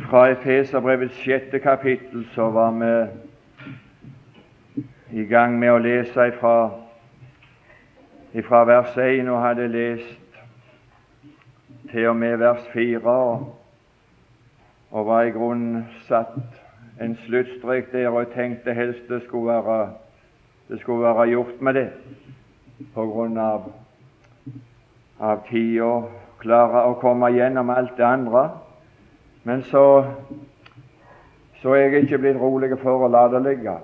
Fra Efeserbrevets sjette kapittel så var vi i gang med å lese ifra, ifra vers 1 og hadde lest til og med vers 4 og, og var i grunnen satt en sluttstrek der og tenkte helst det skulle være, det skulle være gjort med det på grunn av, av tida klare å komme gjennom alt det andre. Men så, så er jeg ikke blitt rolig for å la det ligge.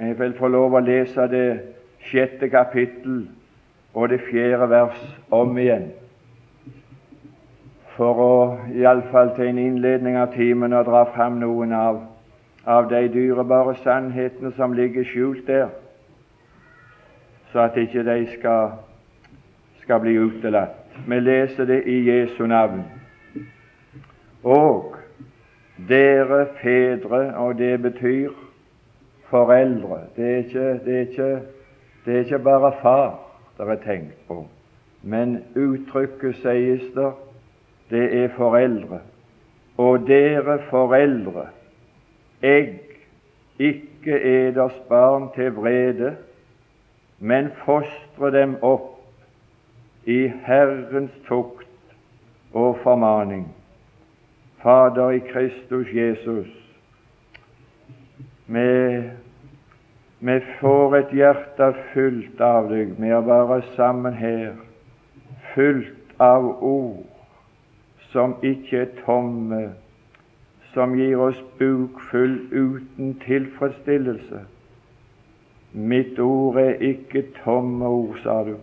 Jeg vil få lov å lese det sjette kapittel og det fjerde vers om igjen. For å iallfall til en innledning av timen å dra fram noen av, av de dyrebare sannhetene som ligger skjult der, så at ikke de skal, skal bli utelatt. Vi leser det i Jesu navn. Og dere fedre, og det betyr foreldre. Det er ikke, det er ikke, det er ikke bare far det er tenkt på, men uttrykket sies der, det er foreldre. Og dere foreldre, egg, ikke eders barn til vrede, men fostre dem opp i Herrens tukt og formaning. Fader i Kristus Jesus, vi, vi får et hjerte fullt av deg med å være sammen her, fullt av ord som ikke er tomme, som gir oss bukfull uten tilfredsstillelse. Mitt ord er ikke tomme ord, sa du.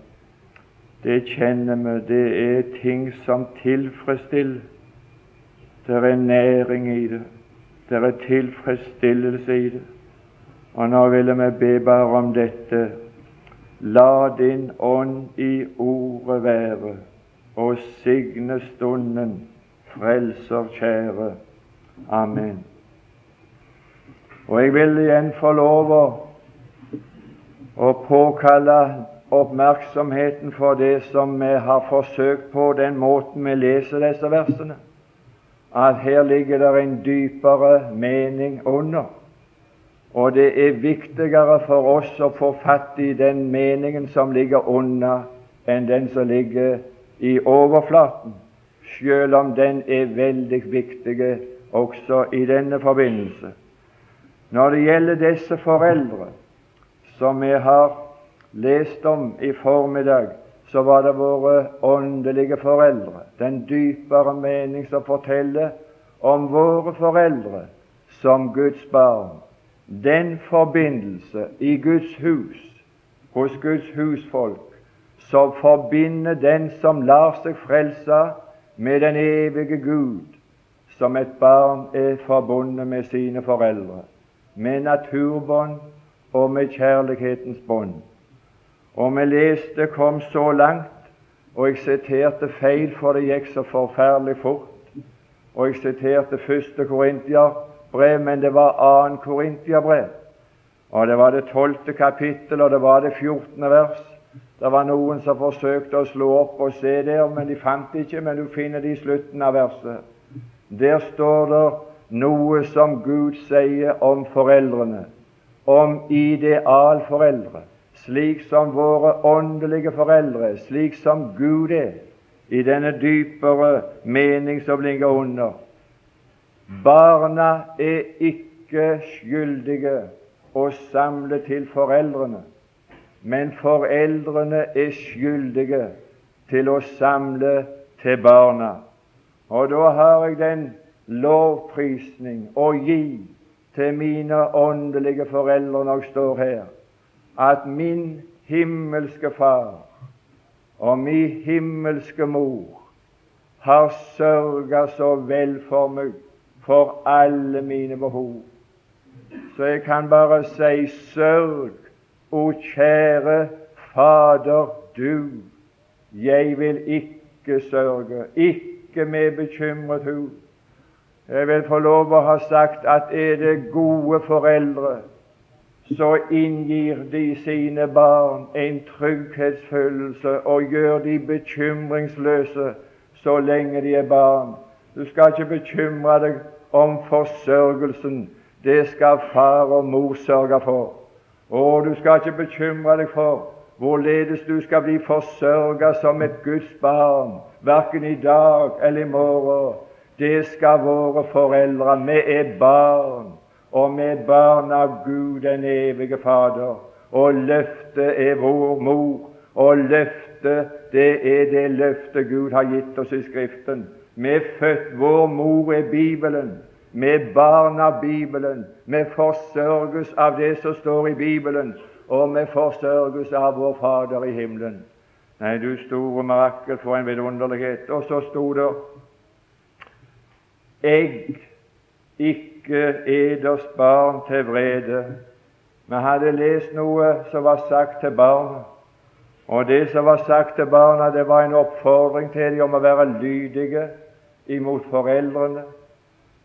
Det kjenner vi, det er ting som tilfredsstiller. Det er næring i det. Det er tilfredsstillelse i det. Og nå vil vi be bare om dette. La din ånd i ordet være, og signe stunden, frelser kjære. Amen. Og jeg vil igjen få lov å påkalle oppmerksomheten for det som vi har forsøkt på, den måten vi leser disse versene at her ligger det en dypere mening under. Og det er viktigere for oss å få fatt i den meningen som ligger under, enn den som ligger i overflaten, selv om den er veldig viktig også i denne forbindelse. Når det gjelder disse foreldre som vi har lest om i formiddag, så var det våre åndelige foreldre, den dypere mening som forteller om våre foreldre som Guds barn. Den forbindelse i Guds hus, hos Guds husfolk, som forbinder den som lar seg frelse, med den evige Gud, som et barn er forbundet med sine foreldre, med naturbånd og med kjærlighetens bånd. Og vi leste, kom så langt, og jeg siterte feil, for det gikk så forferdelig fort. Og jeg siterte første Korintiabrev, men det var annen Korintiabrev. Og det var det tolvte kapittel, og det var det fjortende vers. Det var noen som forsøkte å slå opp og se der, men de fant det ikke. Men du finner det i slutten av verset. Der står det noe som Gud sier om foreldrene, om idealforeldre slik som våre åndelige foreldre, slik som Gud er, i denne dypere mening som ligger under. Barna er ikke skyldige å samle til foreldrene, men foreldrene er skyldige til å samle til barna. Og da har jeg den lovprisning å gi til mine åndelige foreldre når jeg står her at min himmelske Far og min himmelske Mor har sørga så vel for meg for alle mine behov. Så jeg kan bare si sørg, o kjære Fader, du. Jeg vil ikke sørge, ikke med bekymret hu. Jeg vil få lov å ha sagt at er det gode foreldre så inngir de sine barn en trygghetsfølelse og gjør de bekymringsløse så lenge de er barn. Du skal ikke bekymre deg om forsørgelsen. Det skal far og mor sørge for. Og du skal ikke bekymre deg for hvorledes du skal bli forsørget som et Guds barn, verken i dag eller i morgen. Det skal våre foreldre. Vi er barn, og er barn av Gud, den evige Fader. Og løftet er vår mor, og løftet, det er det løftet Gud har gitt oss i Skriften. Er født, vår mor er Bibelen. Er barn av Bibelen. Vi forsørges av det som står i Bibelen, og vi forsørges av vår Fader i himmelen. Nei, du store mirakel, for en vidunderlighet. Og så sto det Egg, ikke eders barn til vrede. Vi hadde lest noe som var sagt til barna. Og det som var sagt til barna, det var en oppfordring til dem om å være lydige imot foreldrene,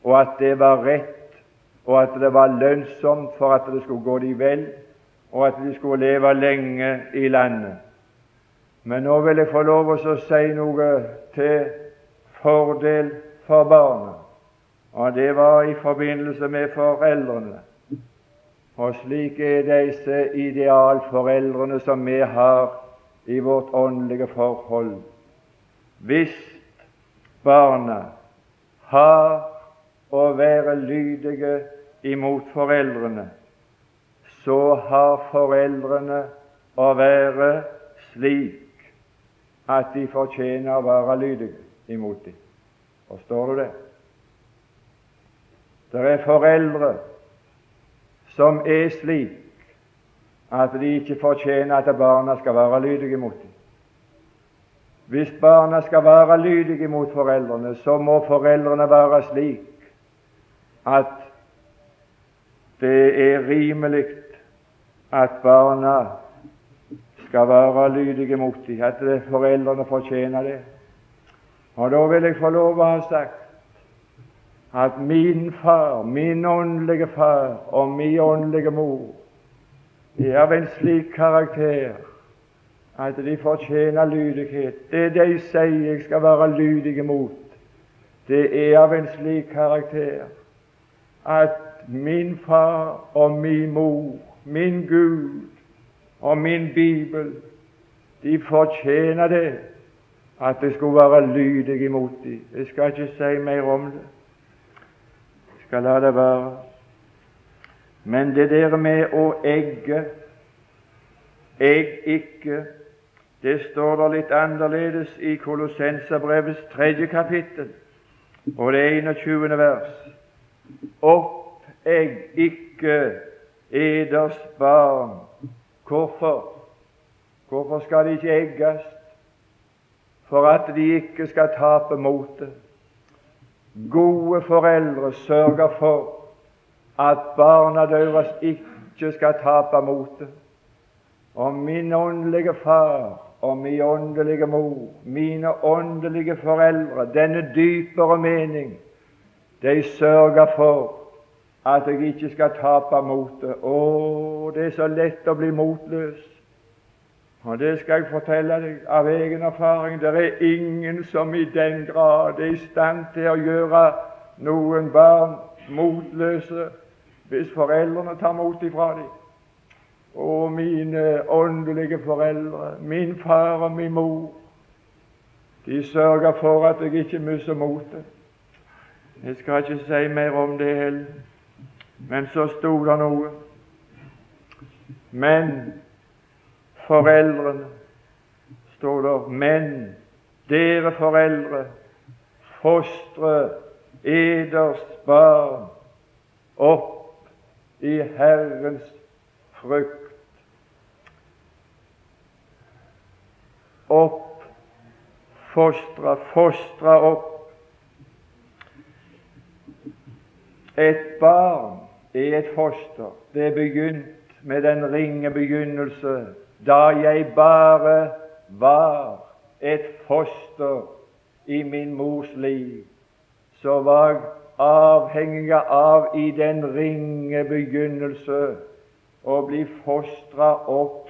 og at det var rett, og at det var lønnsomt for at det skulle gå dem vel, og at de skulle leve lenge i landet. Men nå vil jeg få lov å si noe til fordel for barna, og det var i forbindelse med foreldrene. Og slik er disse idealforeldrene som vi har i vårt åndelige forhold. Hvis barna har å være lydige imot foreldrene, så har foreldrene å være slik at de fortjener å være lydige imot dem. Forstår du det? Det er foreldre som er slik at de ikke fortjener at barna skal være lydige mot dem. Hvis barna skal være lydige mot foreldrene, så må foreldrene være slik at det er rimelig at barna skal være lydige mot dem, at foreldrene fortjener det. Og Da vil jeg få lov å ha sagt at min far, min åndelige far og min åndelige mor er av en slik karakter at de fortjener lydighet. Det de sier jeg skal være lydig mot, det er av en slik karakter at min far og min mor, min Gud og min Bibel, de fortjener det, at det skulle være lydig imot dem. Jeg skal ikke si mer om det. Skal la det være. Men det der med å egge Egg ikke Det står der litt annerledes i Kolossenserbrevets tredje kapittel og det 21. vers. Oppegg ikke eders barn. Hvorfor? Hvorfor skal de ikke egges? For at de ikke skal tape motet. Gode foreldre sørger for at barna deres ikke skal tape motet. Og min åndelige far og min åndelige mor, mine åndelige foreldre, denne dypere mening, de sørger for at jeg ikke skal tape motet. Å, det er så lett å bli motløs. Og det skal jeg fortelle deg av egen erfaring. Det er ingen som i den grad er i stand til å gjøre noen barn motløse hvis foreldrene tar mot ifra dem. Og mine åndelige foreldre, min far og min mor, de sørger for at jeg ikke mister motet. Jeg skal ikke si mer om det heller. Men så sto det noe. Men foreldrene, står det, men dere foreldre, fostre eders barn opp i Herrens frukt. Opp, fostra, fostra opp Et barn er et foster. Det er begynt med den ringe begynnelse da jeg bare var et foster i min mors liv. Så var jeg avhengig av i den ringe begynnelse å bli fostra opp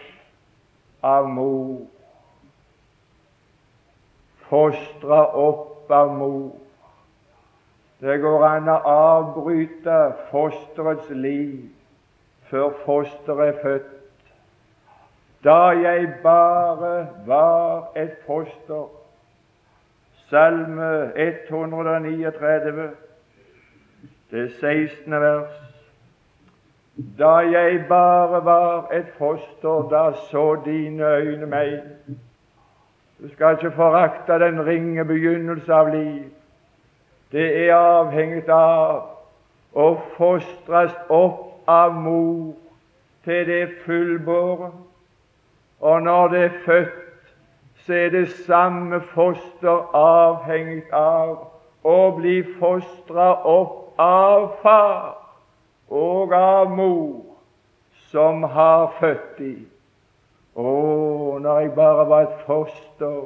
av mor. Fostra opp av mor. Det går an å avbryte fosterets liv før fosteret er født. Da jeg bare var et foster. Salme 139, det 16. vers. Da jeg bare var et foster, da så dine øyne meg. Du skal ikke forakte den ringe begynnelse av liv. Det er avhengig av å fostres opp av mor til det fullbåre. Og når det er født, så er det samme foster avhengig av å bli fostra opp av far og av mor som har født de. Å, når jeg bare var et foster,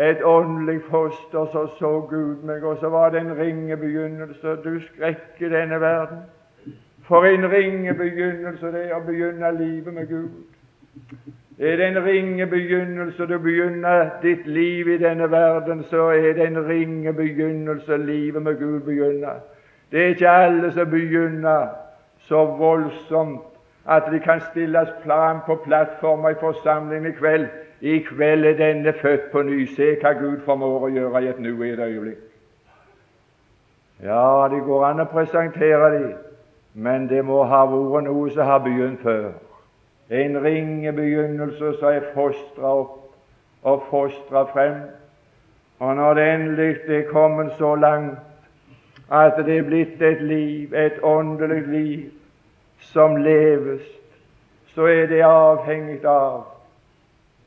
et åndelig foster, så så Gud meg, og så var det en ringe begynnelse. Du skrekker denne verden. For en ringe begynnelse det er å begynne livet med Gud. Er det en ringe begynnelse du begynner ditt liv i denne verden, så er det en ringe begynnelse livet med Gud begynner. Det er ikke alle som begynner så voldsomt at det kan stilles plan på plattformer i forsamlingen i kveld. I kveld er denne født på ny. Se hva Gud formår å gjøre i et nu i et øyeblikk. Ja, det går an å presentere dem, men det må ha vært noe som har begynt før. En ringe begynnelse som er fostra opp og fostra frem. Og når det endelig er kommet så langt at det er blitt et liv, et åndelig liv, som leves, så er det avhengig av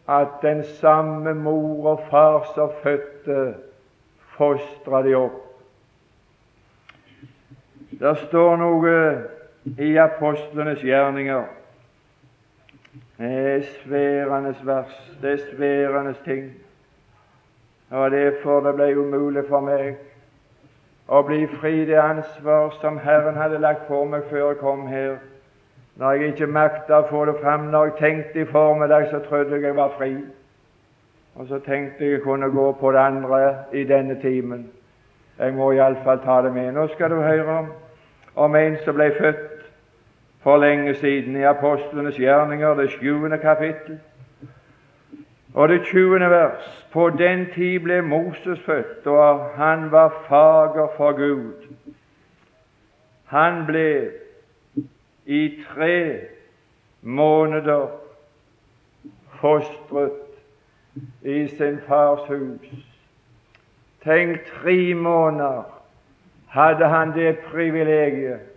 at den samme mor og far som fødte, fostra de opp. Det står noe i apostlenes gjerninger. Det er sværende vers, det er sværende ting. Og derfor det ble umulig for meg å bli fri det ansvar som Herren hadde lagt for meg før jeg kom her. Når jeg ikke makta å få det fram, når jeg tenkte i formiddag, så trodde jeg jeg var fri. Og så tenkte jeg jeg kunne gå på det andre i denne timen. Jeg må iallfall ta det med. Nå skal du høre om, om en som ble født for lenge siden i Apostlenes gjerninger, det sjuende kapittel. Og det tjuende vers. På den tid ble Moses født, og han var fager for Gud. Han ble i tre måneder fostret i sin fars hus. Tenk, tre måneder hadde han det privilegiet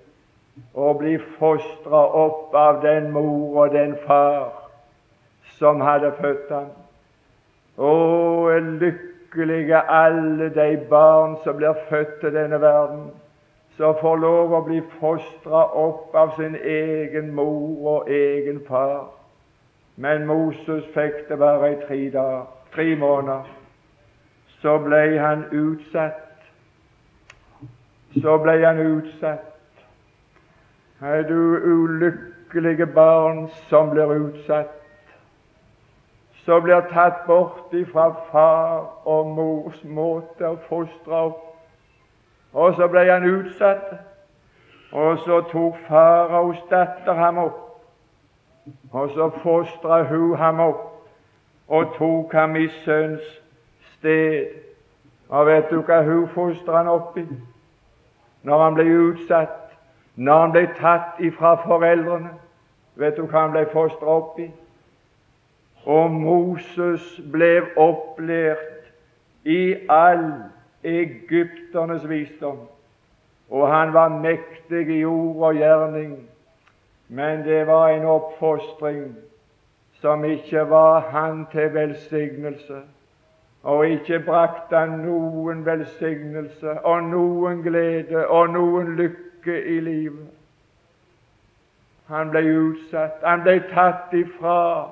å bli fostra opp av den mor og den far som hadde født ham. Å, lykkelige alle de barn som blir født til denne verden, som får lov å bli fostra opp av sin egen mor og egen far. Men Moses fikk det bare i tre dager, tre måneder. Så ble han utsatt. Så ble han utsatt. Er du ulykkelige barn som blir utsatt? som blir tatt bort fra far og mors måte å fostre opp. Og så ble han utsatt, og så tok faraos datter ham opp. Og så fostra hun ham opp og tok ham i sønns sted. Og vet du hva hun fostra han opp i når han ble utsatt, når han ble tatt ifra foreldrene? Vet du hva han ble fostra opp i? Og Moses ble opplært i all egypternes visdom, og han var mektig i ord og gjerning, men det var en oppfostring som ikke var han til velsignelse, og ikke brakte han noen velsignelse og noen glede og noen lykke i livet. Han ble utsatt, han ble tatt ifra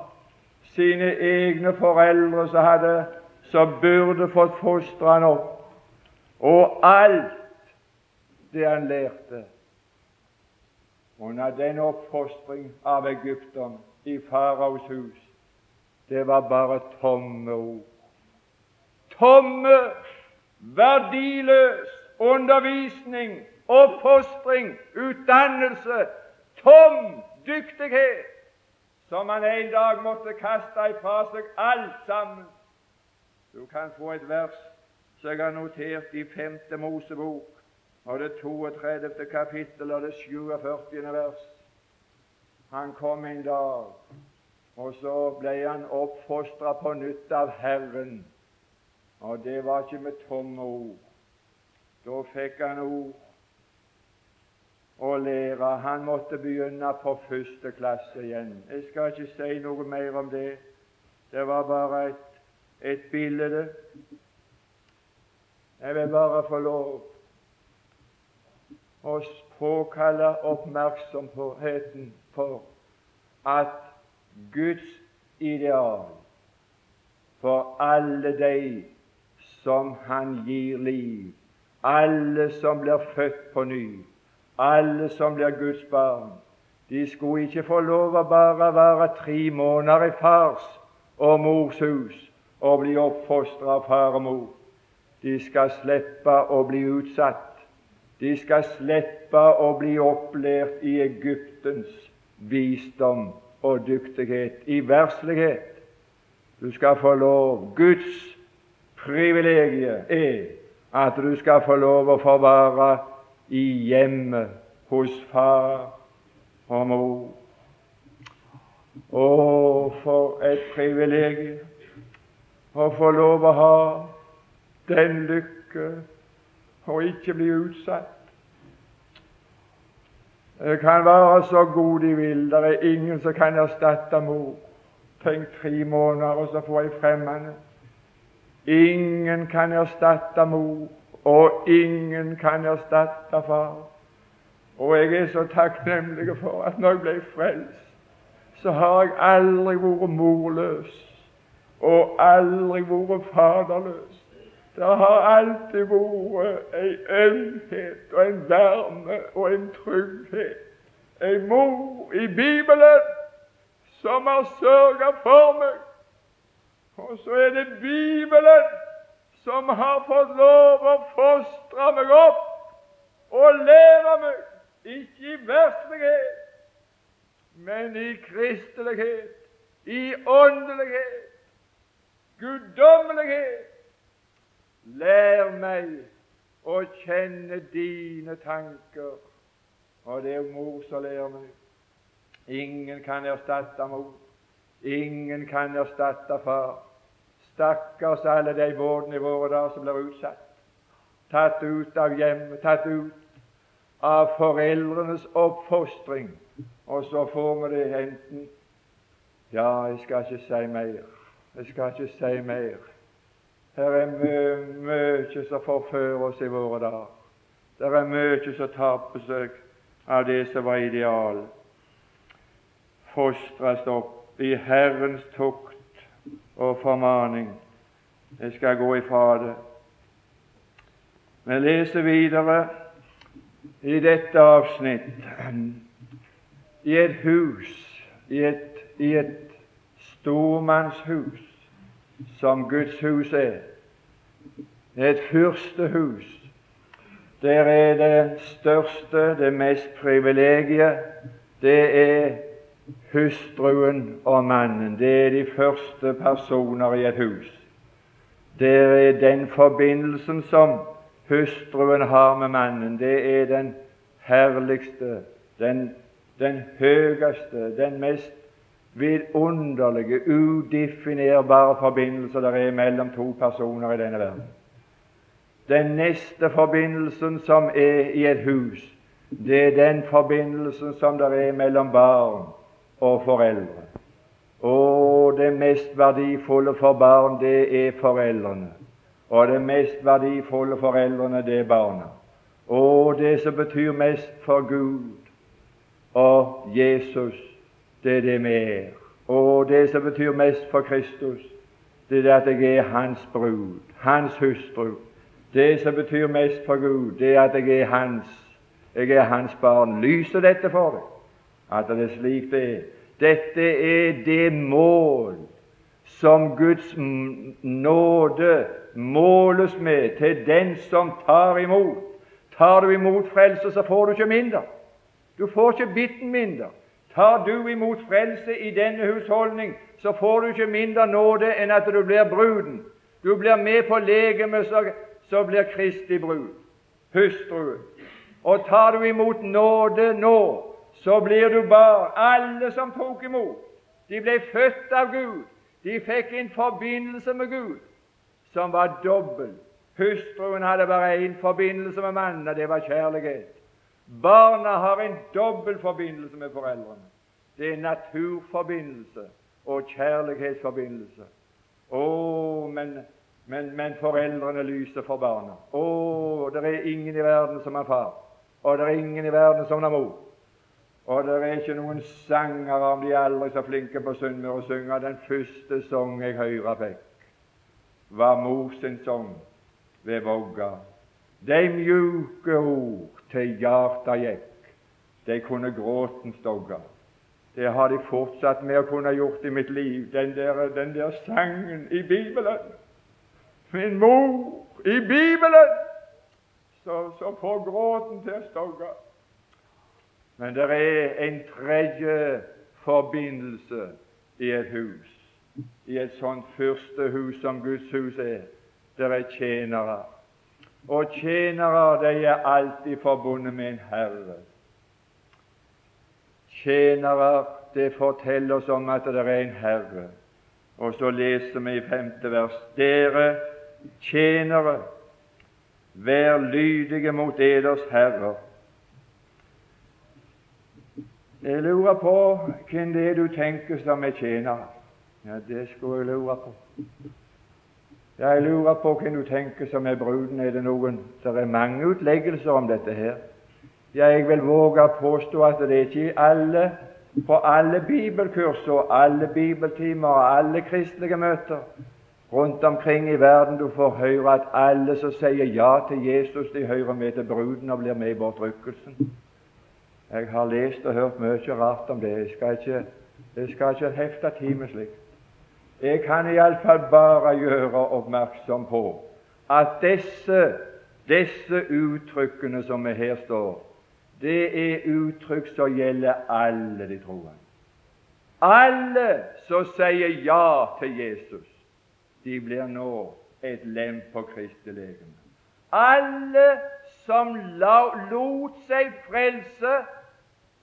sine egne foreldre som hadde som burde fått fostre han opp. Og alt det han lærte under den oppfostring av Egypten i faraos hus, det var bare tomme ord. Tomme, verdiløs, undervisning, oppfostring, utdannelse, tom dyktighet, som han en dag måtte kaste ifra seg alt sammen. Du kan få et vers som jeg har notert i femte Mosebok, og det 32. kapittel og det 47. vers. Han kom en dag, og så ble han oppfostra på nytt av Herren. Og det var ikke med tomme ord. Da fikk han ord å lære. Han måtte begynne på første klasse igjen. Jeg skal ikke si noe mer om det. Det var bare et, et bilde. Jeg vil bare få lov å påkalle oppmerksomheten for at Guds ideal for alle de som Han gir liv, alle som blir født på ny, alle som blir Guds barn, de skulle ikke få lov å bare være tre måneder i fars og mors hus og bli oppfostret av far og mor. De skal slippe å bli utsatt. De skal slippe å bli opplært i Egyptens visdom og dyktighet, i verslighet. Du skal få lov Guds privilegium er at du skal få lov å få være i hjemmet hos far og mor. Å, for et privilegium å få lov å ha den lykke å ikke bli utsatt det kan være så god de vil. Det er ingen som kan erstatte mor. Tenk tre måneder, og så får jeg fremmede. Ingen kan erstatte mor, og ingen kan erstatte far. Og jeg er så takknemlig for at når jeg ble frelst, så har jeg aldri vært morløs og aldri vært faderløs. Det har alltid vært en ømhet og en varme og en trygghet. En mor i Bibelen som har sørga for meg. Og så er det Bibelen som har fått lov å fostre meg opp og lære meg, ikke i verslighet, men i kristelighet, i åndelighet, guddommelighet Lær meg å kjenne dine tanker. Og det er mor som lærer meg. Ingen kan erstatte mor. Ingen kan erstatte far. Stakkars alle de vordene i våre dager som blir utsatt. Tatt ut av hjemmet, tatt ut av foreldrenes oppfostring. Og så får vi det enten Ja, jeg skal ikke si mer. Jeg skal ikke si mer. Her er mye som forfører oss i våre dager. Det er mye som taper seg av det som var ideal. Fostres opp i Herrens tukt og formaning. Jeg skal gå ifra det. Vi leser videre i dette avsnitt i et hus, i et, i et stormannshus, som Guds hus er. Et fyrstehus. Der er det største, det mest privilegiet, det er hustruen og mannen. Det er de første personer i et hus. Det er den forbindelsen som hustruen har med mannen. Det er den herligste, den, den høyeste, den mest vidunderlige, udefinerbare forbindelse det er mellom to personer i denne verden. Den neste forbindelsen som er i et hus, det er den forbindelsen som det er mellom barn og foreldre. Og det mest verdifulle for barn, det er foreldrene. Og det mest verdifulle foreldrene, det er barna. Og det som betyr mest for Gud og Jesus, det er det vi er. Og det som betyr mest for Kristus, det er at jeg er Hans brud, Hans hustru. Det som betyr mest for Gud, det er at jeg er Hans. Jeg er Hans barn. Lyser dette for deg? At det er slik det er. Dette er det mål som Guds nåde måles med til den som tar imot. Tar du imot frelse, så får du ikke mindre. Du får ikke bitten mindre. Tar du imot frelse i denne husholdning, så får du ikke mindre nåde enn at du blir bruden. Du blir med på legemet, så, så blir Kristi brud, hustruen. Og tar du imot nåde nå, så blir du bar. Alle som tok imot, de ble født av Gud. De fikk en forbindelse med Gud som var dobbel. Hustruen hadde bare én forbindelse med mannen, og det var kjærlighet. Barna har en dobbel forbindelse med foreldrene. Det er naturforbindelse og kjærlighetsforbindelse. Å, men, men, men foreldrene lyser for barna. Å, det er ingen i verden som er far, og det er ingen i verden som er mor. Og det er ikke noen sangere, om de er aldri så flinke på Sunnmøre, å synge den første sang jeg høyra fikk, var mor sin sang ved Vågga. De mjuke ord til hjarta gikk, de kunne gråten stogga. Det har de fortsatt med å kunne gjort i mitt liv, den der, den der sangen i Bibelen. Min mor i Bibelen, så, så får gråten til å stogge. Men det er en tredje forbindelse i et hus, i et sånt første hus som Guds hus er. Det er tjenere. Og tjenere de er alltid forbundet med en herre. Tjenere det forteller oss om at det er en herre. Og så leser vi i femte vers Dere tjenere, vær lydige mot eders herrer jeg lurer på hvem det er du tenker som er tjener. Ja, det skulle jeg lure på. Ja, jeg lurer på hvem du tenker som er bruden. Er det noen Det er mange utleggelser om dette her. Ja, jeg vil våge å påstå at det er ikke alle på alle bibelkurs og alle bibeltimer og alle kristelige møter rundt omkring i verden du får høre at alle som sier ja til Jesus, de hører med til bruden og blir med i bortrykkelsen. Jeg har lest og hørt mye rart om det. Jeg skal ikke, jeg skal ikke hefte tid med slikt. Jeg kan iallfall bare gjøre oppmerksom på at disse, disse uttrykkene som her står, det er uttrykk som gjelder alle de troende. Alle som sier ja til Jesus, de blir nå et lem på Kristi legeme. Alle som lot seg frelse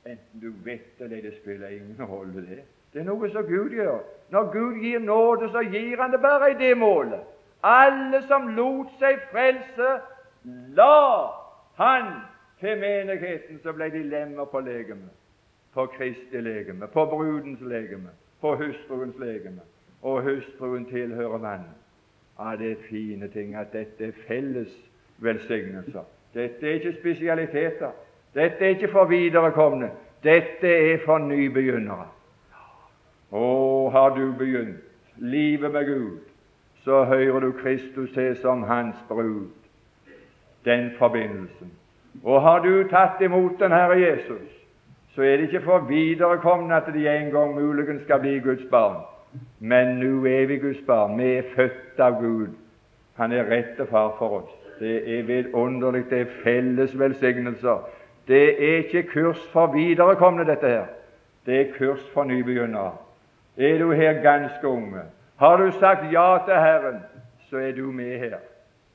Enten du vet det eller det spiller ingen rolle, det. Det er noe som Gud gjør. Når Gud gir nåde, så gir Han det bare i det målet. Alle som lot seg frelse, la Han til menigheten, så ble de lemmer på legemet. På Kristi legeme, på brudens legeme, på hustruens legeme. Og hustruen tilhører mannen. Ja, det er fine ting at dette er felles velsignelser. Dette er ikke spesialiteter. Dette er ikke for viderekomne. Dette er for nybegynnere. Å, har du begynt livet med Gud, så hører du Kristus til som Hans brud. Den forbindelsen. Og har du tatt imot den Herre Jesus, så er det ikke for viderekomne at de en gang muligens skal bli Guds barn. Men nå er vi Guds barn. Vi er født av Gud. Han er rette far for oss. Det er vidunderlig. Det er felles velsignelser det er ikke kurs for viderekomne, dette her. Det er kurs for nybegynnere. Er du her ganske unge, har du sagt ja til Herren, så er du med her.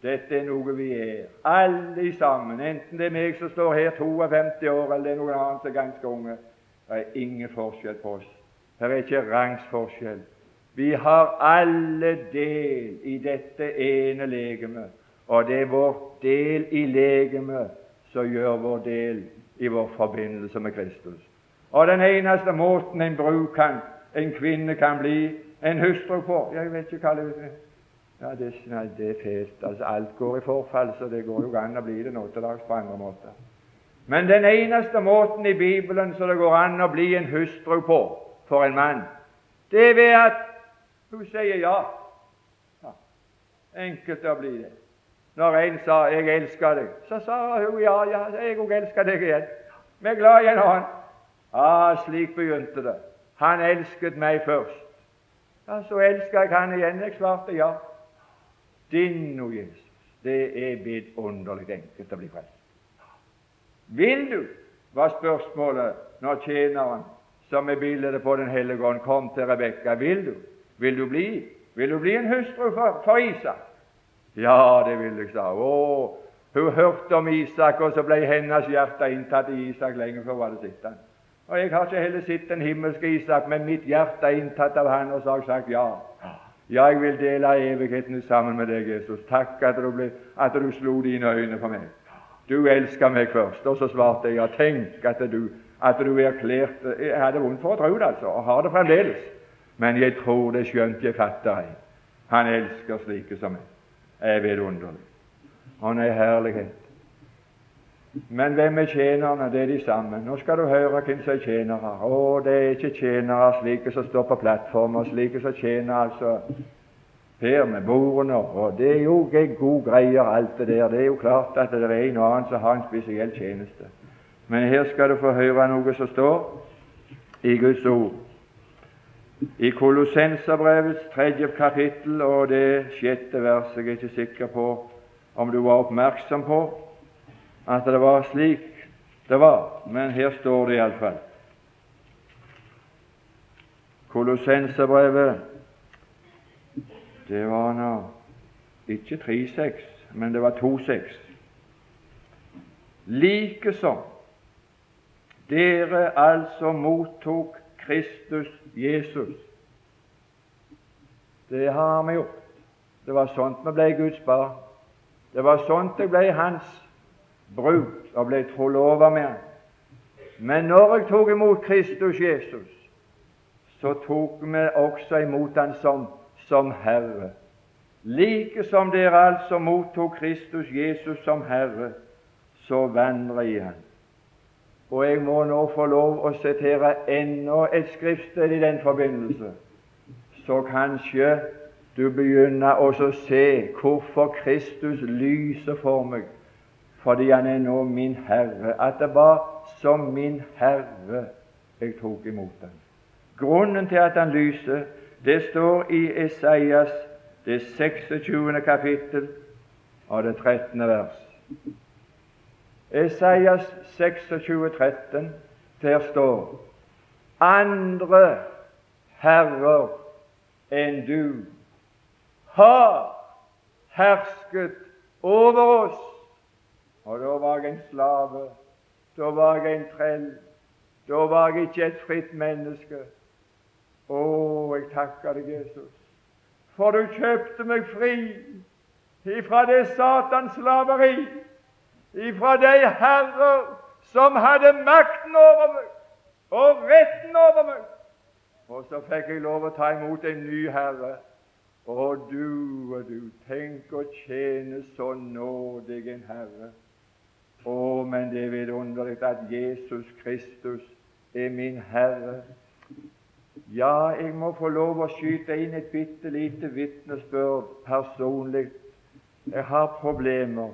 Dette er noe vi er, alle sammen. Enten det er meg som står her 52 år, eller det er noen annen som er ganske unge. Det er ingen forskjell på oss. Her er ikke rangsforskjell. Vi har alle del i dette ene legemet, og det er vår del i legemet som gjør vår del i vår forbindelse med Kristus. Og den eneste måten en brud kan, en kvinne kan bli en hustru på Jeg vet ikke hva det er. Ja, det, nei, det er fælt. Altså, alt går i forfall, så det går jo an å bli det nå til dags på andre måter. Men den eneste måten i Bibelen så det går an å bli en hustru på for en mann, det er ved at hun sier ja. ja. Enkelt å bli det. Når en sa 'jeg elsker deg', så sa hun 'ja, ja, jeg òg elsker deg igjen'. Vi er glad i en annen. Ah, slik begynte det. Han elsket meg først. Ja, så elsker jeg han igjen. Jeg svarte ja. Din, o Jesus. Det er vidunderlig enkelt å bli frelst. Vil du, var spørsmålet når tjeneren, som er bildet på Den hellige ånd, kom til Rebekka. Vil du? Vil du bli? Vil du bli en hustru for, for Isak? Ja, det vil jeg, sa hun. Hun hørte om Isak, og så ble hennes hjerte inntatt i Isak lenge før hun hadde sett ham. Og Jeg har ikke heller sett den himmelske Isak, men mitt hjerte er inntatt av han, og så har jeg sagt ja. Ja, jeg vil dele evigheten sammen med deg, Jesus. Takk at du, ble, at du slo dine øyne på meg. Du elsker meg først. Og så svarte jeg ja, tenk at du, at du erklærte Jeg hadde vondt for å tro det, altså, og har det fremdeles. Men jeg tror det skjønt jeg fatter ei. Han elsker slike som meg er vidunderlig. Han er herlighet. Men hvem er tjenerne? Det er de samme. Nå skal du høre hvem som er tjenere. Å, det er ikke tjenere slike som står på plattformer, slike som tjener altså her med bordene. Og det er jo gode greier, alt det der. Det er jo klart at det er en og annen som har en spesiell tjeneste. Men her skal du få høre noe som står i Guds ord i Kolossenserbrevets tredje kapittel og det sjette verset. Jeg er ikke sikker på om du var oppmerksom på at det var slik det var, men her står det iallfall. Kolossenserbrevet det var nå ikke 3,6, men det var 2,6. Likesom dere altså mottok Kristus Jesus. Det har vi gjort. Det var sånt vi ble Guds barn. Det var sånt jeg ble Hans brud og ble trolova med Han. Men når jeg tok imot Kristus Jesus, så tok vi også imot Han som, som Herre. Like som dere altså mottok Kristus Jesus som Herre, så vandrer i Han. Og jeg må nå få lov å sitere enda et skriftsted i den forbindelse, så kanskje du begynner også å se hvorfor Kristus lyser for meg, fordi Han er nå min Herre. At det var som min Herre jeg tok imot ham. Grunnen til at Han lyser, det står i Esaias det 26. kapittel og det 13. vers. Esaias 26, 13, der står andre herrer enn du har hersket over oss. Og da var jeg en slave, da var jeg en trell, da var jeg ikke et fritt menneske. Å, jeg takker deg, Jesus, for du kjøpte meg fri ifra det satans slaveri ifra de herrer som hadde makten over meg og retten over meg. Og så fikk jeg lov å ta imot en ny herre. Og du og du, tenk å tjene så nådig en herre. Å, men det er vidunderlig at Jesus Kristus er min Herre. Ja, jeg må få lov å skyte inn et bitte lite vitnesbyrd personlig. Jeg har problemer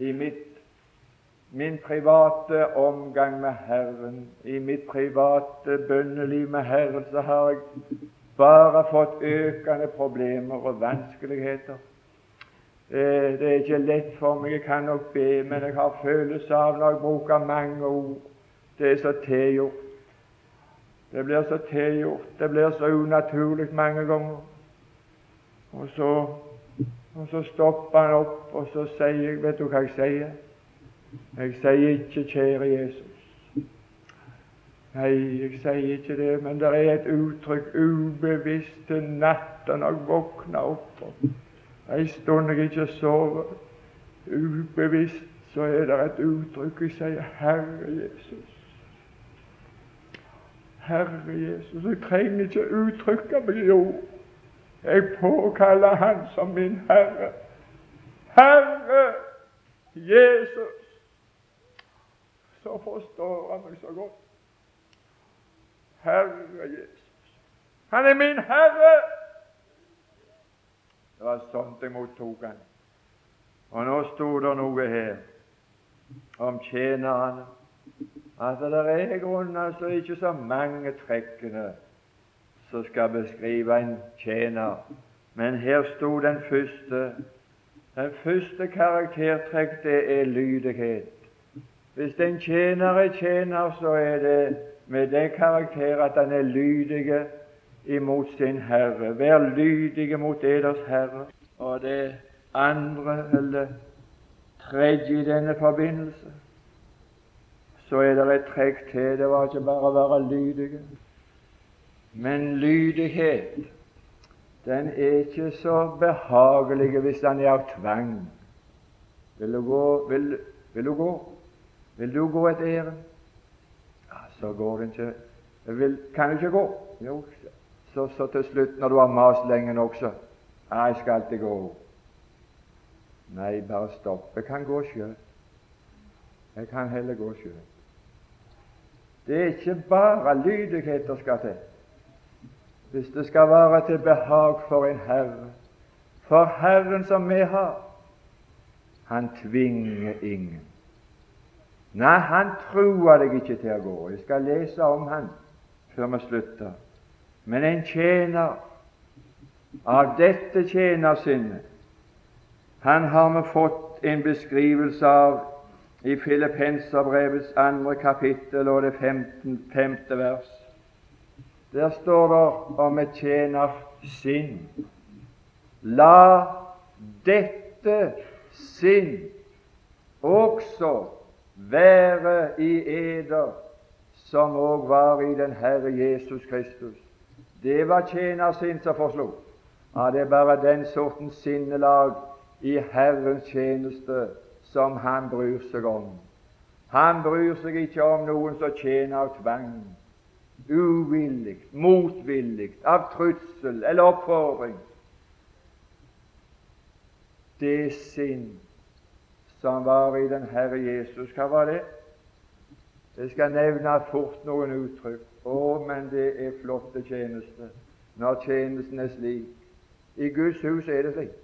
i mitt min private omgang med Herren, i mitt private bønneliv med Herren, så har jeg bare fått økende problemer og vanskeligheter. Det, det er ikke lett for meg. Jeg kan nok be, men jeg har følelse av når jeg bruker mange ord Det er så tilgjort. Det blir så tilgjort. Det blir så unaturlig mange ganger. Og så, og så stopper han opp, og så sier jeg Vet du hva jeg sier? Jeg sier ikke 'kjære Jesus'. Nei, jeg sier ikke det, men det er et uttrykk ubevisst til natta når jeg våkner opp. Ei stund jeg ikke sover, ubevisst, så er det et uttrykk jeg sier 'Herre Jesus'. Herre Jesus. Jeg trenger ikke uttrykke meg i ord. Jeg påkaller Han som min Herre. Herre Jesus så forstår han meg så godt. Herre Jesus. Han er min Herre! Det var sånt jeg mottok han. Og nå sto det noe her om tjenerne, at det er grunnen altså ikke så mange trekkene som skal beskrive en tjener. Men her sto den første Den første karaktertrekk, det er lydighet. Hvis en tjener er tjener, så er det med det karakter at han er lydig imot sin Herre. Vær lydige mot eders Herre. Og det andre, eller tredje i denne forbindelse, så er det et trekk til. Det var ikke bare å være lydige. Men lydighet, den er ikke så behagelig hvis den er av tvang. Vil du gå? Vil, vil du gå? Vil du gå et ærend? Ja, så går det ikke. Vil, kan du ikke gå? Jo, så, så til slutt, når du har mast lenge nok, så jeg skal alltid gå. Nei, bare stopp. Jeg kan gå sjøl. Jeg kan heller gå sjøl. Det er ikke bare lydighet det skal til hvis det skal være til behag for en herre. For Herren som vi har, han tvinger ingen. Nei, han truer deg ikke til å gå. Jeg skal lese om han før vi slutter. Men en tjener av dette tjenersinnet, han har vi fått en beskrivelse av i Filippenserbrevets andre kapittel og det femte vers. Der står det om et tjenersinn. La dette sinn også være i eder som òg var i den Herre Jesus Kristus. Det var tjenersinn som forslo. Ja, det er bare den sorten sinnelag i Herrens tjeneste som han bryr seg om. Han bryr seg ikke om noen som tjener av tvang, uvillig, motvillig, av trussel eller oppfordring. Det sinn som var i den Herre Jesus, hva var det? Jeg skal nevne fort noen uttrykk. Å, men det er flotte tjenester når tjenesten er slik. I Guds hus er det slik.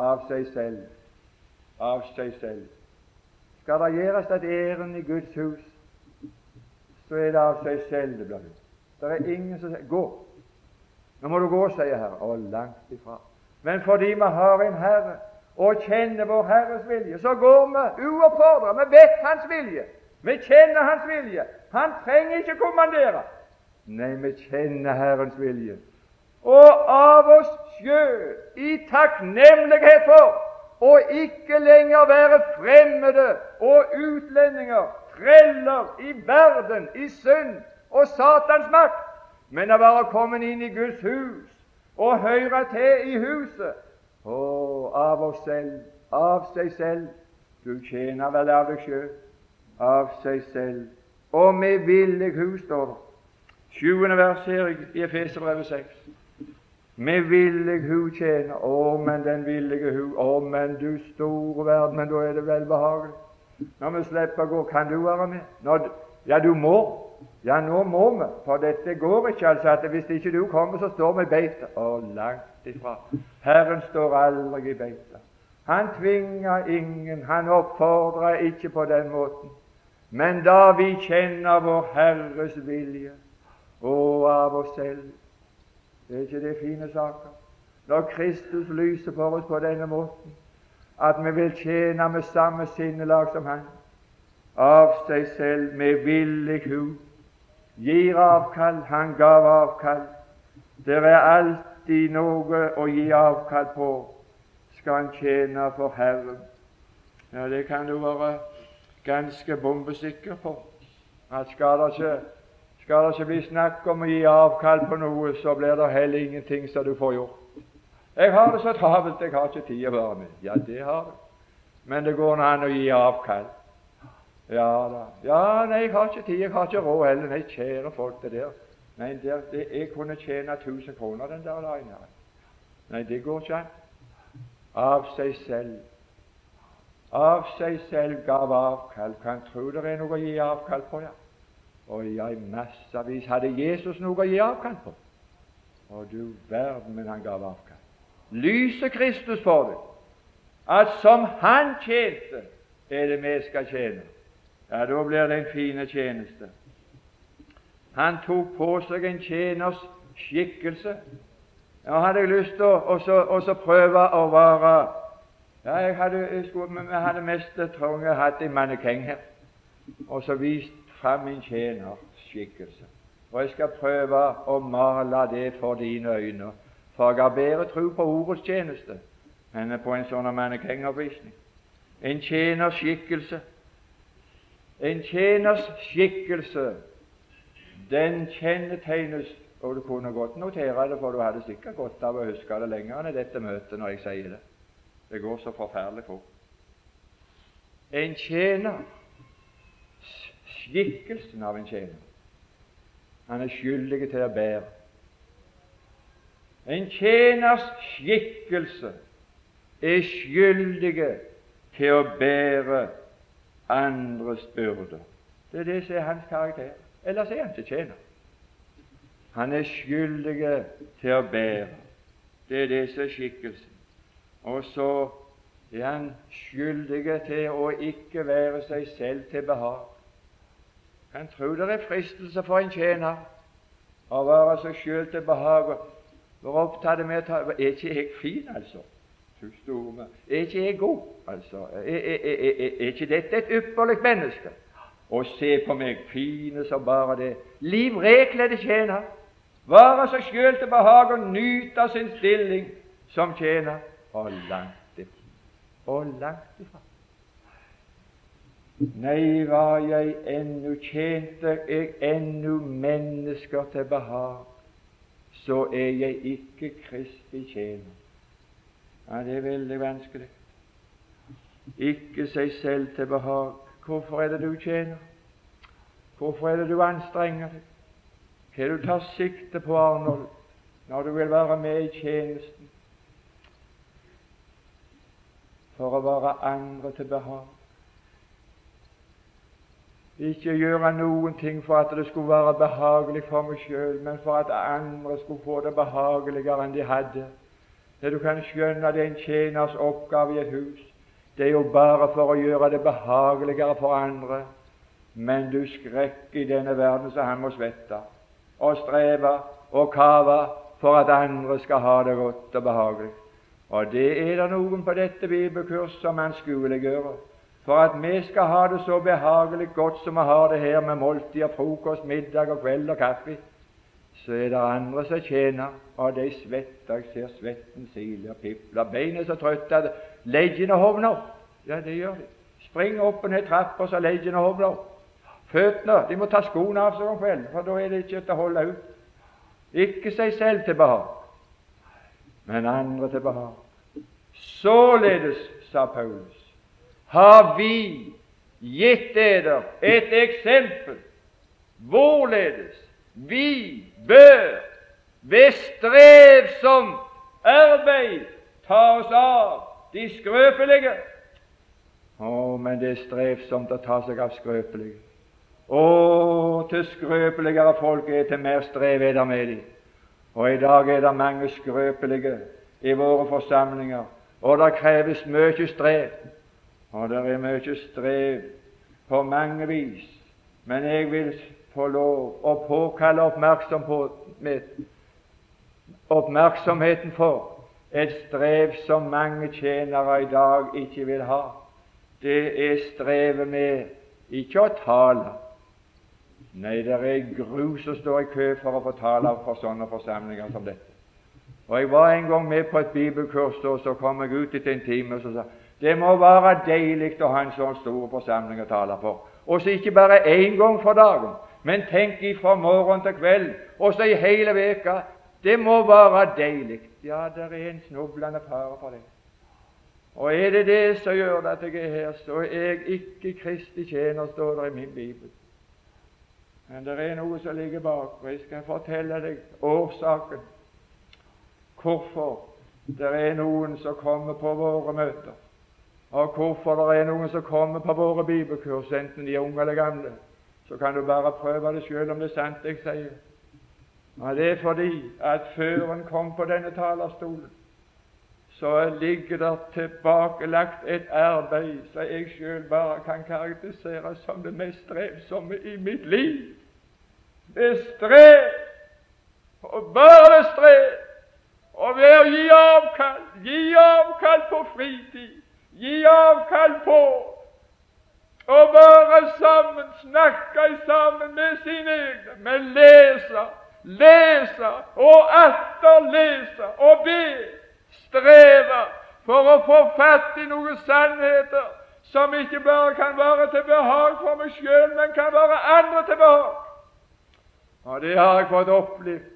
Av seg selv av seg selv. Skal det gjøres et ærend i Guds hus, så er det av seg selv det blir gjort. Det er ingen som sier 'gå'. Nå må du gå, sier Herren. Å, langt ifra. Men fordi vi har en Herre og kjenner vår Herres vilje, så går vi uoppfordret. Vi vet Hans vilje. Vi kjenner Hans vilje. Han trenger ikke kommandere. Nei, vi kjenner Herrens vilje. Og av oss sjøl, i takknemlighet for og ikke lenger være fremmede og utlendinger, treller i verden, i synd og Satans makt, men å være kommet inn i Guds hus og høre til i huset. Å, av oss selv, av seg selv. Du tjener vel av deg sjøl, av seg selv. Og med villig hus, står det. Sjuende vers her i Efeserbrevet 6. Med villig hu tjener. Å, men den villige hu. Å, men du store verden. Men da er det velbehagelig. Når vi slipper å gå, kan du være med? Når, ja, du må. Ja, nå må vi. For dette går ikke, altså. at Hvis ikke du kommer, så står vi i beite. Å, langt ifra. Herren står aldri i beite. Han tvinger ingen, han oppfordrer ikke på den måten. Men da vi kjenner vår Herres vilje, og av oss selv det er ikke det fine saker? Når Kristus lyser for oss på denne måten, at vi vil tjene med samme sinnelag som Han, av seg selv, med villig hu, gir avkall. Han gav avkall. Det er alltid noe å gi avkall på, skal han tjene for Herren. Ja, det kan du være ganske bombesikker på. At skal det ikke skal det ikke bli snakk om å gi avkall på noe, så blir det heller ingenting som du får gjort. Jeg har det så travelt, jeg har ikke tid å være med. Ja, det har du. Men det går an å gi avkall. Ja da. Ja, nei, jeg har ikke tid, jeg har ikke råd heller. Nei, kjære folk, det der Nei, det, det, jeg kunne tjene 1000 kroner den der dagen. Nei, det går ikke an. Av seg selv. Av seg selv gav avkall. Kan tro det er noe å gi avkall på, ja. Og ja, i massevis hadde Jesus noe å gi avkall på. Og du verden, men han gav avkall. Lyser Kristus for deg at som Han tjente, er det vi skal tjene. Ja, da blir det en fin tjeneste. Han tok på seg en tjeners skikkelse. Nå hadde jeg lyst til å prøve å være ja, jeg hadde, jeg skulle, jeg hadde mest trengt hatt en mannekeng her, og så vist fram min tjenerskikkelse. Og jeg skal prøve å male det for dine øyne, for jeg har bedre tro på ordets tjeneste enn på en sånn mannekengoppvisning. En tjeners skikkelse. En tjeners skikkelse, den kjennetegnes Og du kunne godt notere det, for du hadde sikkert godt av å huske det lenger enn i dette møtet når jeg sier det. Det går så forferdelig fort. En tjener, skikkelsen av en tjener, han er skyldig til å bære. En tjeners skikkelse er skyldig til å bære andres byrder. Det er det som er hans karakter. Ellers er han ikke tjener. Han er skyldig til å bære. Det er det som er skikkelsen. Og så er han skyldig til å ikke være seg selv til behag. Han tror det er fristelse for en tjener å være seg selv til behag. Være opptatt med å ta Er ikke jeg fin, altså? Er ikke jeg god, altså? Er, er, er, er ikke dette et ypperlig menneske? Og se på meg, fine som bare det. livrekledde tjener. Være seg sjøl til behag og nyte sin stilling som tjener. Og langt ifra. Og langt ifra. Nei, var jeg ennu tjente jeg ennu mennesker til behag, så er jeg ikke Kristi tjener. Ja, det er veldig vanskelig. Ikke seg selv til behag. Hvorfor er det du tjener? Hvorfor er det du anstrenger deg? Hva du tar sikte på, Arnold, når du vil være med i tjenesten? For å være andre til behag. Ikke gjøre noen ting for at det skulle være behagelig for meg sjøl, men for at andre skulle få det behageligere enn de hadde. Det du kan skjønne, er en tjeners oppgave i et hus. Det er jo bare for å gjøre det behageligere for andre. Men du skrekk i denne verden så han må svette og streve og kave for at andre skal ha det godt og behagelig. Og det er det noen på dette bibelkurs som anskueliggjør. For at vi skal ha det så behagelig godt som vi har det her med måltider, frokost, middag og kveld og kaffe, så er det andre som tjener, og de svetter. Jeg ser svetten sile og pipler. Beina så trøtte at leggene hovner. Ja, det gjør de. Springer opp og ned trappa så leggene hovner. Føttene de må ta skoene av seg om kvelden, for da er det ikke til å holde ut. Ikke seg selv til behag, men andre til behag. Således, sa Paulus, har vi gitt dere et eksempel hvorledes vi bør ved strevsomt arbeid ta oss av de skrøpelige. Å, men det er strevsomt å ta seg av skrøpelige. Å, til skrøpeligere folk er, til mer strev er det med dem. Og i dag er det mange skrøpelige i våre forsamlinger, og det kreves mye strev. Og det er mye strev på mange vis. Men jeg vil få lov å påkalle oppmerksomheten for et strev som mange tjenere i dag ikke vil ha. Det er strevet med ikke å tale. Nei, det er gru som står i kø for å få tale for sånne forsamlinger som dette. Og Jeg var en gang med på et bibelkurs, og så kom jeg ut etter en time og så sa det må være deilig å ha en sånn stor forsamling å tale for. Og så ikke bare én gang for dagen, men tenk ifra morgen til kveld, og så i hele veka. Det må være deilig. Ja, det er en snublende fare for det. Og er det det som gjør at jeg er her, så er jeg ikke Kristi tjener, står det i min bibel. Men det er noe som ligger bak, og jeg skal fortelle deg årsaken hvorfor det er noen som kommer på våre møter, og hvorfor det er noen som kommer på våre bibelkurs, enten de er unge eller gamle så kan du bare prøve det sjøl om det er sant jeg sier. Men Det er fordi at før en kom på denne talerstolen, så ligger det tilbakelagt et arbeid som jeg sjøl bare kan karakterisere som det mest strevsomme i mitt liv. Det strev Og bare det strev. Og ved å gi avkall, gi avkall på fritid, gi avkall på å være sammen, snakke sammen med sine egne, men lese, lese og atter lese og be, streve for å få fatt i noen sannheter som ikke bare kan være til behag for meg sjøl, men kan være andre til behag. Og det har jeg fått opplevd,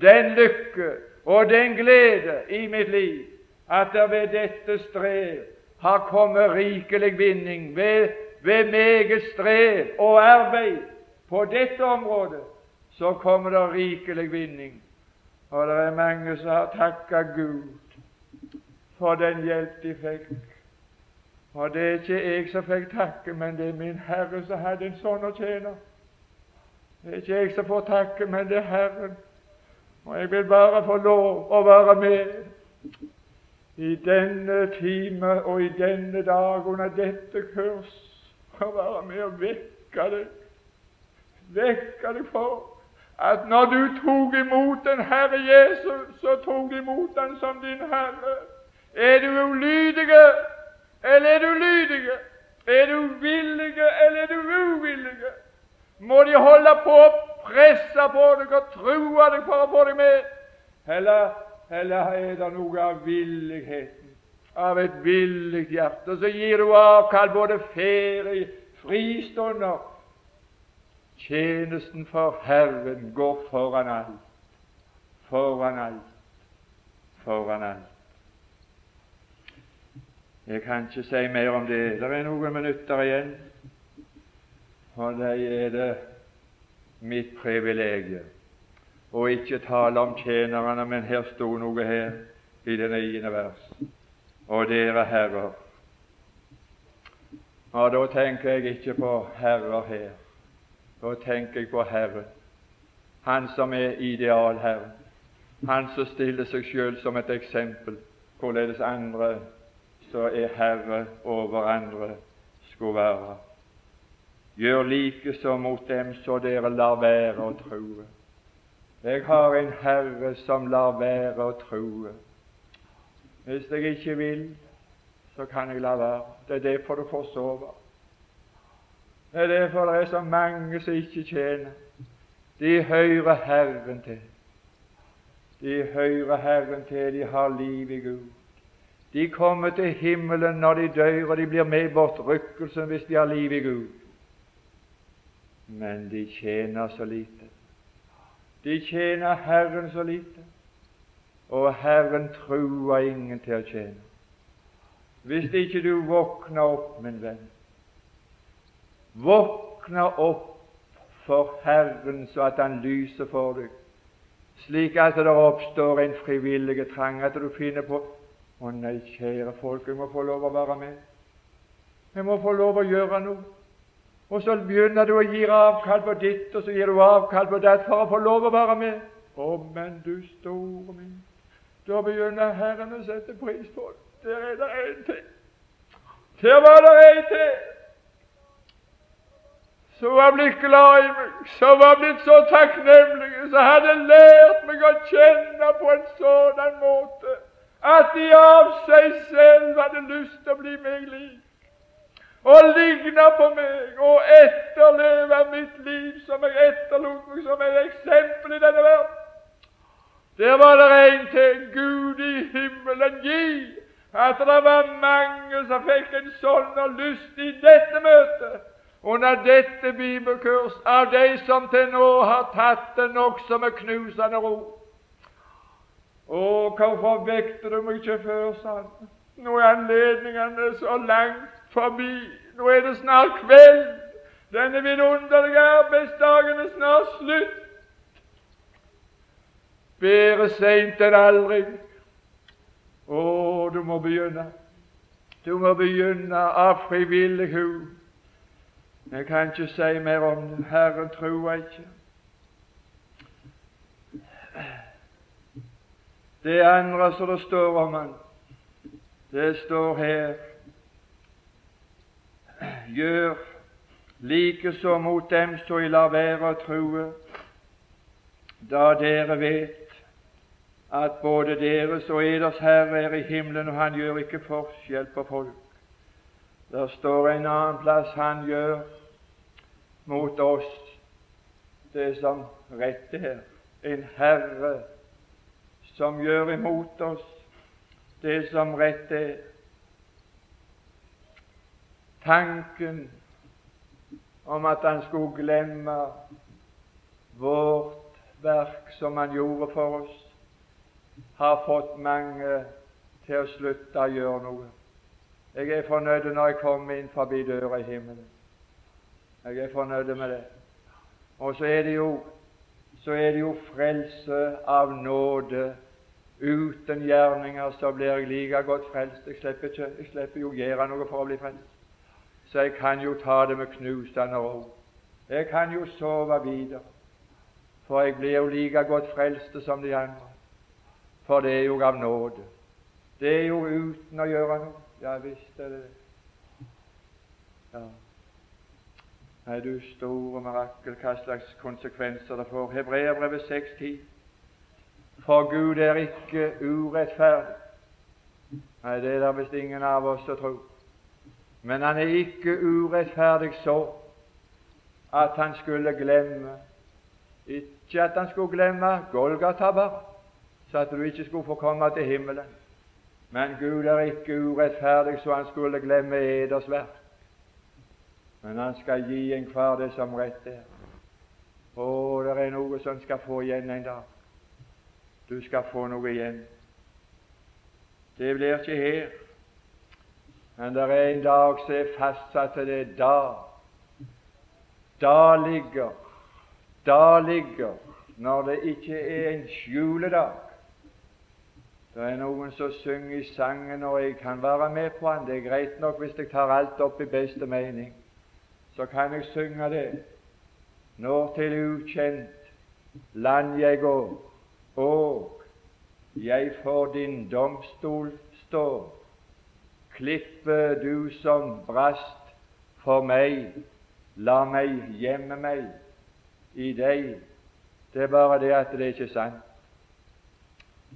den lykke og den glede i mitt liv, at det ved dette strev har kommet rikelig vinning ved, ved meget strev og arbeid på dette området. Så kommer det rikelig vinning. Og det er mange som har takka Gud for den hjelp de fikk. Og det er ikke jeg som fikk takke, men det er min Herre som hadde en sånn å tjene. Det er ikke jeg som får takke, men det er Herren. Og jeg vil bare få lov å være med i denne time og i denne dag under dette kurs og være med og vekke deg. Vekke deg for at når du tok imot den Herre Jesus, så tok du imot den som din Herre. Er du ulydig, eller er du lydig? Er du villig, eller er du uvillig? Må de holde på å presse på deg og true deg for å få deg med? Eller, eller er det noe av villigheten, av et villig hjerte? Så gir du avkall både ferie, fristunder Tjenesten for Herren går foran alt, foran alt, foran alt. Jeg kan ikke si mer om det. Det er noen minutter igjen, og det er det mitt privilegium å ikke tale om tjenerne, men her sto noe her i det niende vers. Og dere herrer. Og da tenker jeg ikke på herrer her. Da tenker jeg på Herren, Han som er idealherren, Han som stiller seg sjøl som et eksempel, hvorledes andre som er Herre over andre skulle være. Gjør like som mot dem, så dere lar være å true. Jeg har en Herre som lar være å true. Hvis jeg ikke vil, så kan jeg la være. Det er derfor du får sove. Det er derfor det er så mange som ikke tjener. De hører Herren til. De hører Herren til, de har liv i Gud. De kommer til himmelen når de dør, og de blir med i bortrykkelsen hvis de har liv i Gud. Men de tjener så lite. De tjener Herren så lite, og Herren trua ingen til å tjene. Hvis ikke du våkner opp, min venn, våkner opp for Herren så at Han lyser for deg, slik at det oppstår en frivillig trang, at du finner på å nei, kjære folk, jeg må få lov å være med. Jeg må få lov å gjøre noe. Og så begynner du å gi avkall på ditt, og så gir du avkall på datt for å få lov å være med. Å, men du store min, da begynner Herren å sette pris på det. Der er det én til. Der var det en til som var blitt glad i meg, som var blitt så takknemlig, som hadde lært meg å kjenne på en sånn måte at de av seg selv hadde lyst til å bli meg lik og ligne på meg og etterleve mitt liv som jeg etterlot meg som et eksempel i denne verden. Der var det en til Gud i himmelen gi at det var mange som fikk en sånn lyst i dette møtet, under dette bibelkurs, av de som til nå har tatt det nokså med knusende ro. Å, hvorfor vekte du meg ikke før, sa. Nå er anledningene så langt forbi. Nå er det snart kveld. Denne vidunderlige arbeidsdagen er snart slutt. Bedre seint enn aldri. Å, du må begynne. Du må begynne av frivillig hu. Jeg kan ikke si mer om det. Herren tror ikke. Det andre som det står om han, det står her Gjør likeså mot dem som I lar være å true. da dere vet at både deres og eders Herre er i himmelen, og Han gjør ikke forskjell på folk. Der står en annen plass Han gjør mot oss det som rett er. En Herre som gjør imot oss det som rett er. Tanken om at Han skulle glemme vårt verk som Han gjorde for oss, har fått mange til å slutte å gjøre noe. Jeg er fornøyd når jeg kommer inn forbi døra i himmelen. Jeg er fornøyd med det. Og så er det jo så er det jo frelse av nåde. Uten gjerninger så blir jeg like godt frelst. Jeg slipper, ikke, jeg slipper jo gjøre noe for å bli frelst. Så jeg kan jo ta det med knusende ro. Jeg kan jo sove videre. For jeg blir jo like godt frelst som de andre. For det er jo av nåde. Det er jo uten å gjøre noe. Ja visst er det det. Ja. Nei, du store mirakel, hva slags konsekvenser det får. Hebreerbrevet 6,10. For Gud er ikke urettferdig. Nei, det er det visst ingen av oss som tror. Men han er ikke urettferdig så at han skulle glemme Ikke at han skulle glemme Golgata bare, så at du ikke skulle få komme til himmelen. Men Gud er ikke urettferdig så han skulle glemme eders verk. Men han skal gi enhver det som rett er. Å, det er noe som skal få igjen en dag. Du skal få noe igjen. Det blir ikke her, men det er en dag som er fastsatt til det. Da Da ligger Da ligger, når det ikke er en skjuledag det er noen som synger i sangen, og jeg kan være med på den. Det er greit nok hvis jeg tar alt opp i beste mening. Så kan jeg synge det. Når til ukjent land jeg går, og jeg for din domstol står. Klippe du som brast for meg, la meg gjemme meg i deg. Det er bare det at det er ikke sant.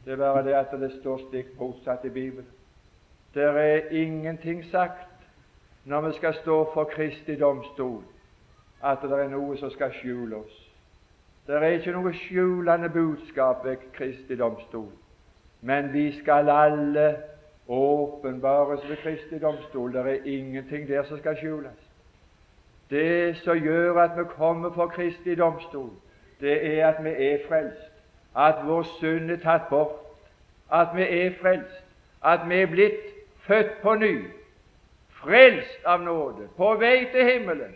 Det er bare det at det står stikk motsatt i Bibelen. Det er ingenting sagt når vi skal stå for Kristi domstol, at det er noe som skal skjule oss. Det er ikke noe skjulende budskap ved Kristi domstol, men vi skal alle åpenbares ved Kristi domstol. Det er ingenting der som skal skjules. Det som gjør at vi kommer for Kristi domstol, det er at vi er frelst at vår synd er tatt bort, at vi er frelst, at vi er blitt født på ny, frelst av nåde, på vei til himmelen.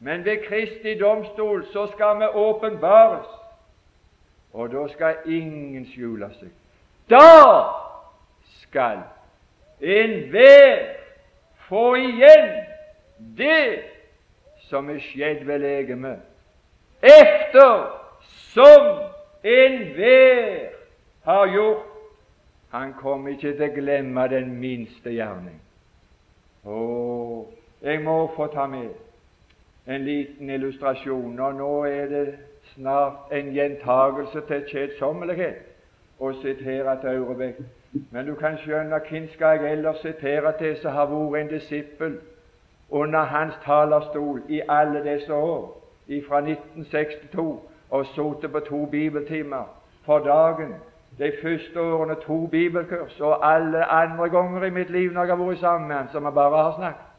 Men ved Kristi domstol så skal vi åpenbares, og da skal ingen skjule seg. Da skal enhver få igjen det som er skjedd ved legemet, efter som enhver har gjort. Han kom ikke til å glemme den minste gjerning. Å, jeg må få ta med en liten illustrasjon, og nå er det snart en gjentagelse til kjedsommelighet å sitere til Aurebekk. Men du kan skjønne hvem skal jeg ellers sitere til som har vært en disippel under hans talerstol i alle disse år, fra 1962 og sittet på to bibeltimer for dagen. De første årene to bibelkurs, og alle andre ganger i mitt liv når jeg har vært sammen med han, som jeg bare har snakket.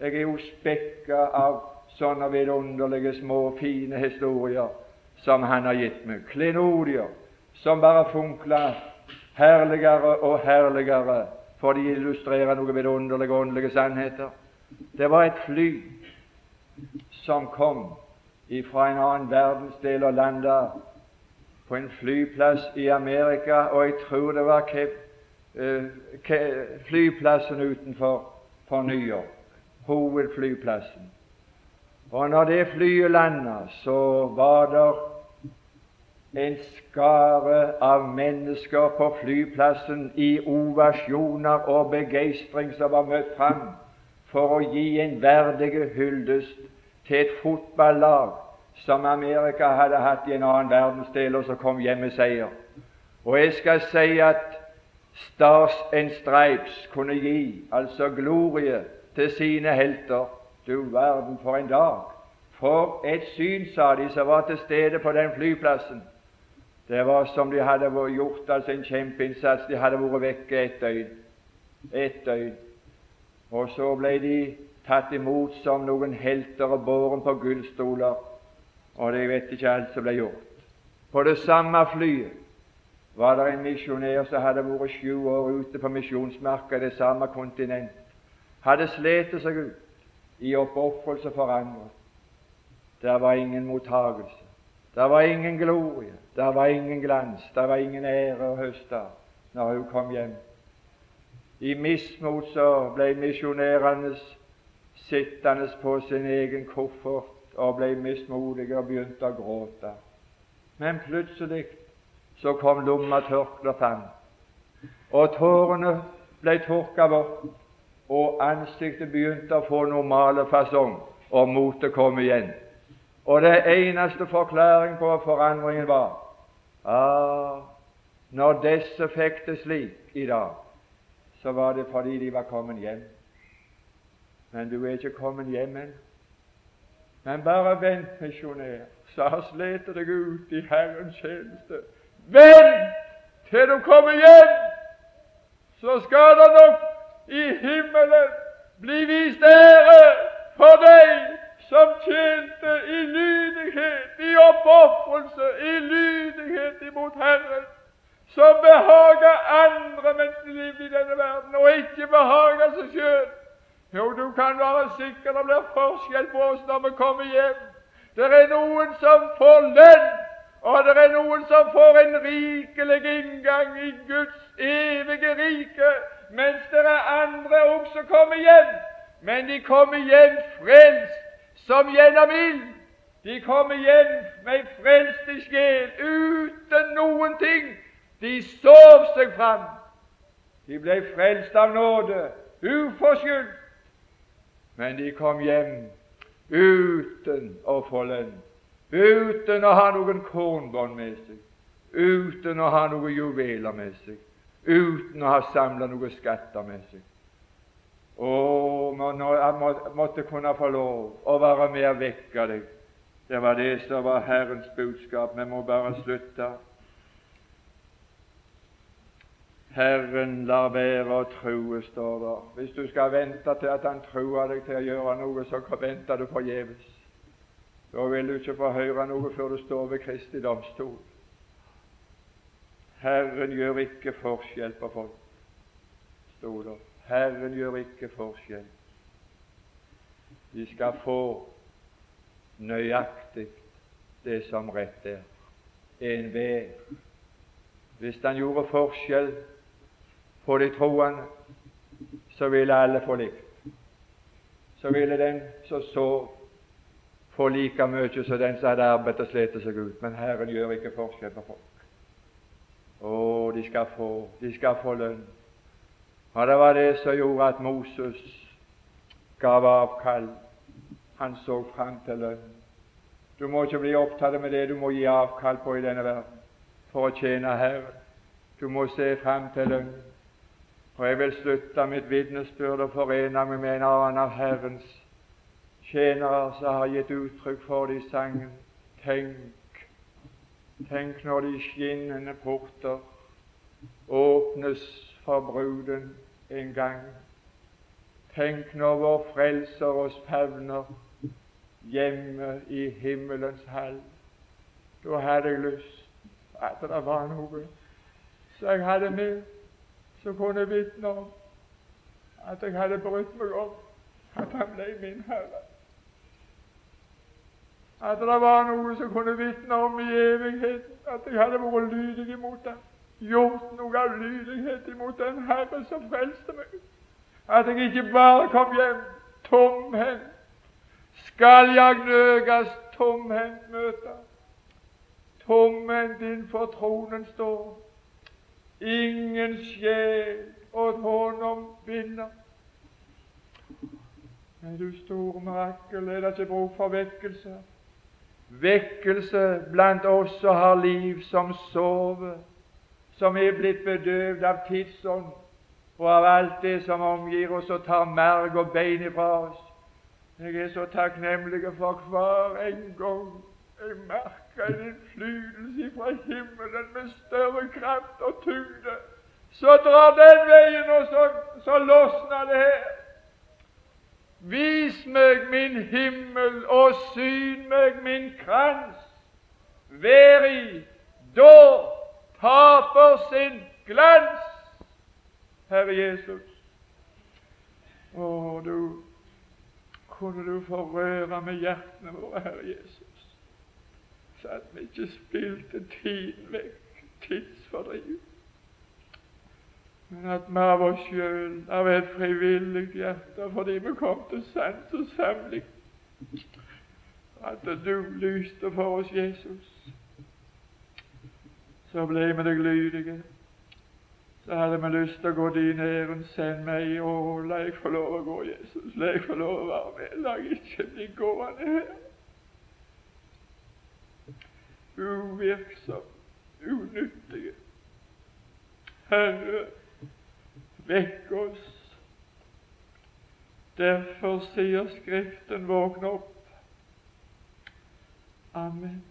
Jeg er jo spekka av sånne vidunderlige, små, fine historier som han har gitt meg. Klenodier som bare funkler herligere og herligere, for de illustrerer noe vidunderlige åndelige sannheter. Det var et fly som kom fra en annen verdensdel og landa på en flyplass i Amerika, og jeg tror det var Cape, uh, flyplassen utenfor for New York, hovedflyplassen. Og når det flyet landa, så var det en skare av mennesker på flyplassen i ovasjoner og begeistring som var møtt fram for å gi en verdig hyldest til et fotballag som Amerika hadde hatt i en annen verdensdel, og som kom hjem med seier. Og jeg skal si at Stars and Stripes kunne gi altså glorie til sine helter. Du verden for en dag! For et syn, sa de, som var til stede på den flyplassen. Det var som de hadde gjort altså en kjempeinnsats. De hadde vært vekke et døgn. Et døgn. Og så ble de tatt imot som noen helter og båren på gullstoler. Og det vet ikke alt som ble gjort. På det samme flyet var det en misjonær som hadde vært sju år ute på misjonsmarka i det samme kontinent. Hadde slitt seg ut i oppofrelse for andre. Der var ingen mottagelse. Der var ingen glorie. Der var ingen glans. Der var ingen ære å høste når hun kom hjem. I mismot så ble misjonærene sittende på sin egen koffert og ble mismodig og begynte å gråte. Men plutselig så kom lomma fram, og tårene ble tørka bort, og ansiktet begynte å få normale fasong, og motet kom igjen. Og det eneste forklaring på forandringen var ah, når disse fikk det slik i dag, så var det fordi de var kommet hjem. Men du er ikke kommet hjem ennå. Men bare vent, misjonær, så har slitt deg ut i Herrens tjeneste. Vent til du kommer hjem, så skal det nok i himmelen bli vist ære for deg som tjente i lydighet, i oppofrelse, i lydighet imot Herren, som behager andre levde i denne verden, og ikke behager seg sjøl. Jo, du kan være sikker det blir forskjell på oss når vi kommer hjem. Det er noen som får lønn og det er noen som får en rikelig inngang i Guds evige rike, mens det er andre også kommer hjem. Men de kommer hjem frelst som gjennom ild. De kommer hjem med frelst i sjel, uten noen ting. De sov seg fram. De ble frelst av nåde, uforskyldt. Men de kom hjem uten å få lønn uten å ha noen kornbånd med seg, uten å ha noen juveler med seg, uten å ha samla noen skatter med seg. Å, jeg måtte kunne få lov å være med og vekke deg. Det var det som var Herrens budskap. Vi må bare slutte. Herren lar være å true, står det. Hvis du skal vente til at Han truer deg til å gjøre noe, så venter du forgjeves. Da vil du ikke få høre noe før du står ved Kristi domstol. Herren gjør ikke forskjell på folk, sto det. Herren gjør ikke forskjell. De skal få nøyaktig det som rett er. Enhver. Hvis han gjorde forskjell på de troende, så ville alle få likt. Så ville den som så, få like mye som den som hadde arbeidet og slitt seg ut. Men Herren gjør ikke forskjell på folk. Å, de skal få, de skal få lønn. Og det var det som gjorde at Moses gav avkall. Han så fram til lønn. Du må ikke bli opptatt med det du må gi avkall på i denne verden for å tjene Herren. Du må se fram til lønn. Og jeg vil slutte mitt vitnesbyrd og forene meg med en annen av Herrens tjenere som har gitt uttrykk for det i sangen. Tenk, tenk når de skinnende porter åpnes for bruden en gang. Tenk når vår Frelser oss favner hjemme i himmelens hall. Da hadde jeg lyst at det var noe så jeg hadde med, som kunne vitne om at jeg hadde brydd meg om at han ble min Herre at det var noe som kunne vitne om i evigheten at jeg hadde vært lydig imot ham, gjort noe av lydighet imot den Herre som frelste meg. At jeg ikke bare kom hjem tomhendt. Skal jeg nøgas tomhendt møte? Tomhendt innenfor tronen står. Ingen sjel åt honom binder. Nei, du store mirakel, er det ikke bruk for vekkelse? vekkelse blant oss som har liv som sover, som er blitt bedøvd av tidsånd og av alt det som omgir oss og tar merg og bein ifra oss. Jeg er så takknemlig for hver en gang jeg merker en innflytelse fra himmelen med større kraft og tyngde. Så drar den veien, og så, så losner det her. Vis meg min himmel, og syn meg min krans. Vær i da taper sin glans. Herre Jesus. Å, du kunne du få røre med hjertene våre, Herre Jesus, så at vi ikke spilte tiden vekk, tidsfordriv, men at vi av oss sjøl, av et frivillig hjerte, fordi vi kom til sans og samling, at du lyste for oss, Jesus, så ble vi deg lydige så hadde vi lyst til å gå din ærend. Send meg. Å, la jeg få lov å gå, Jesus. La jeg få lov å være med. La jeg ikke bli gående her. Uvirksom, unyttige. Herre, vekk oss. Derfor sier Skriften, våkn opp. Amen.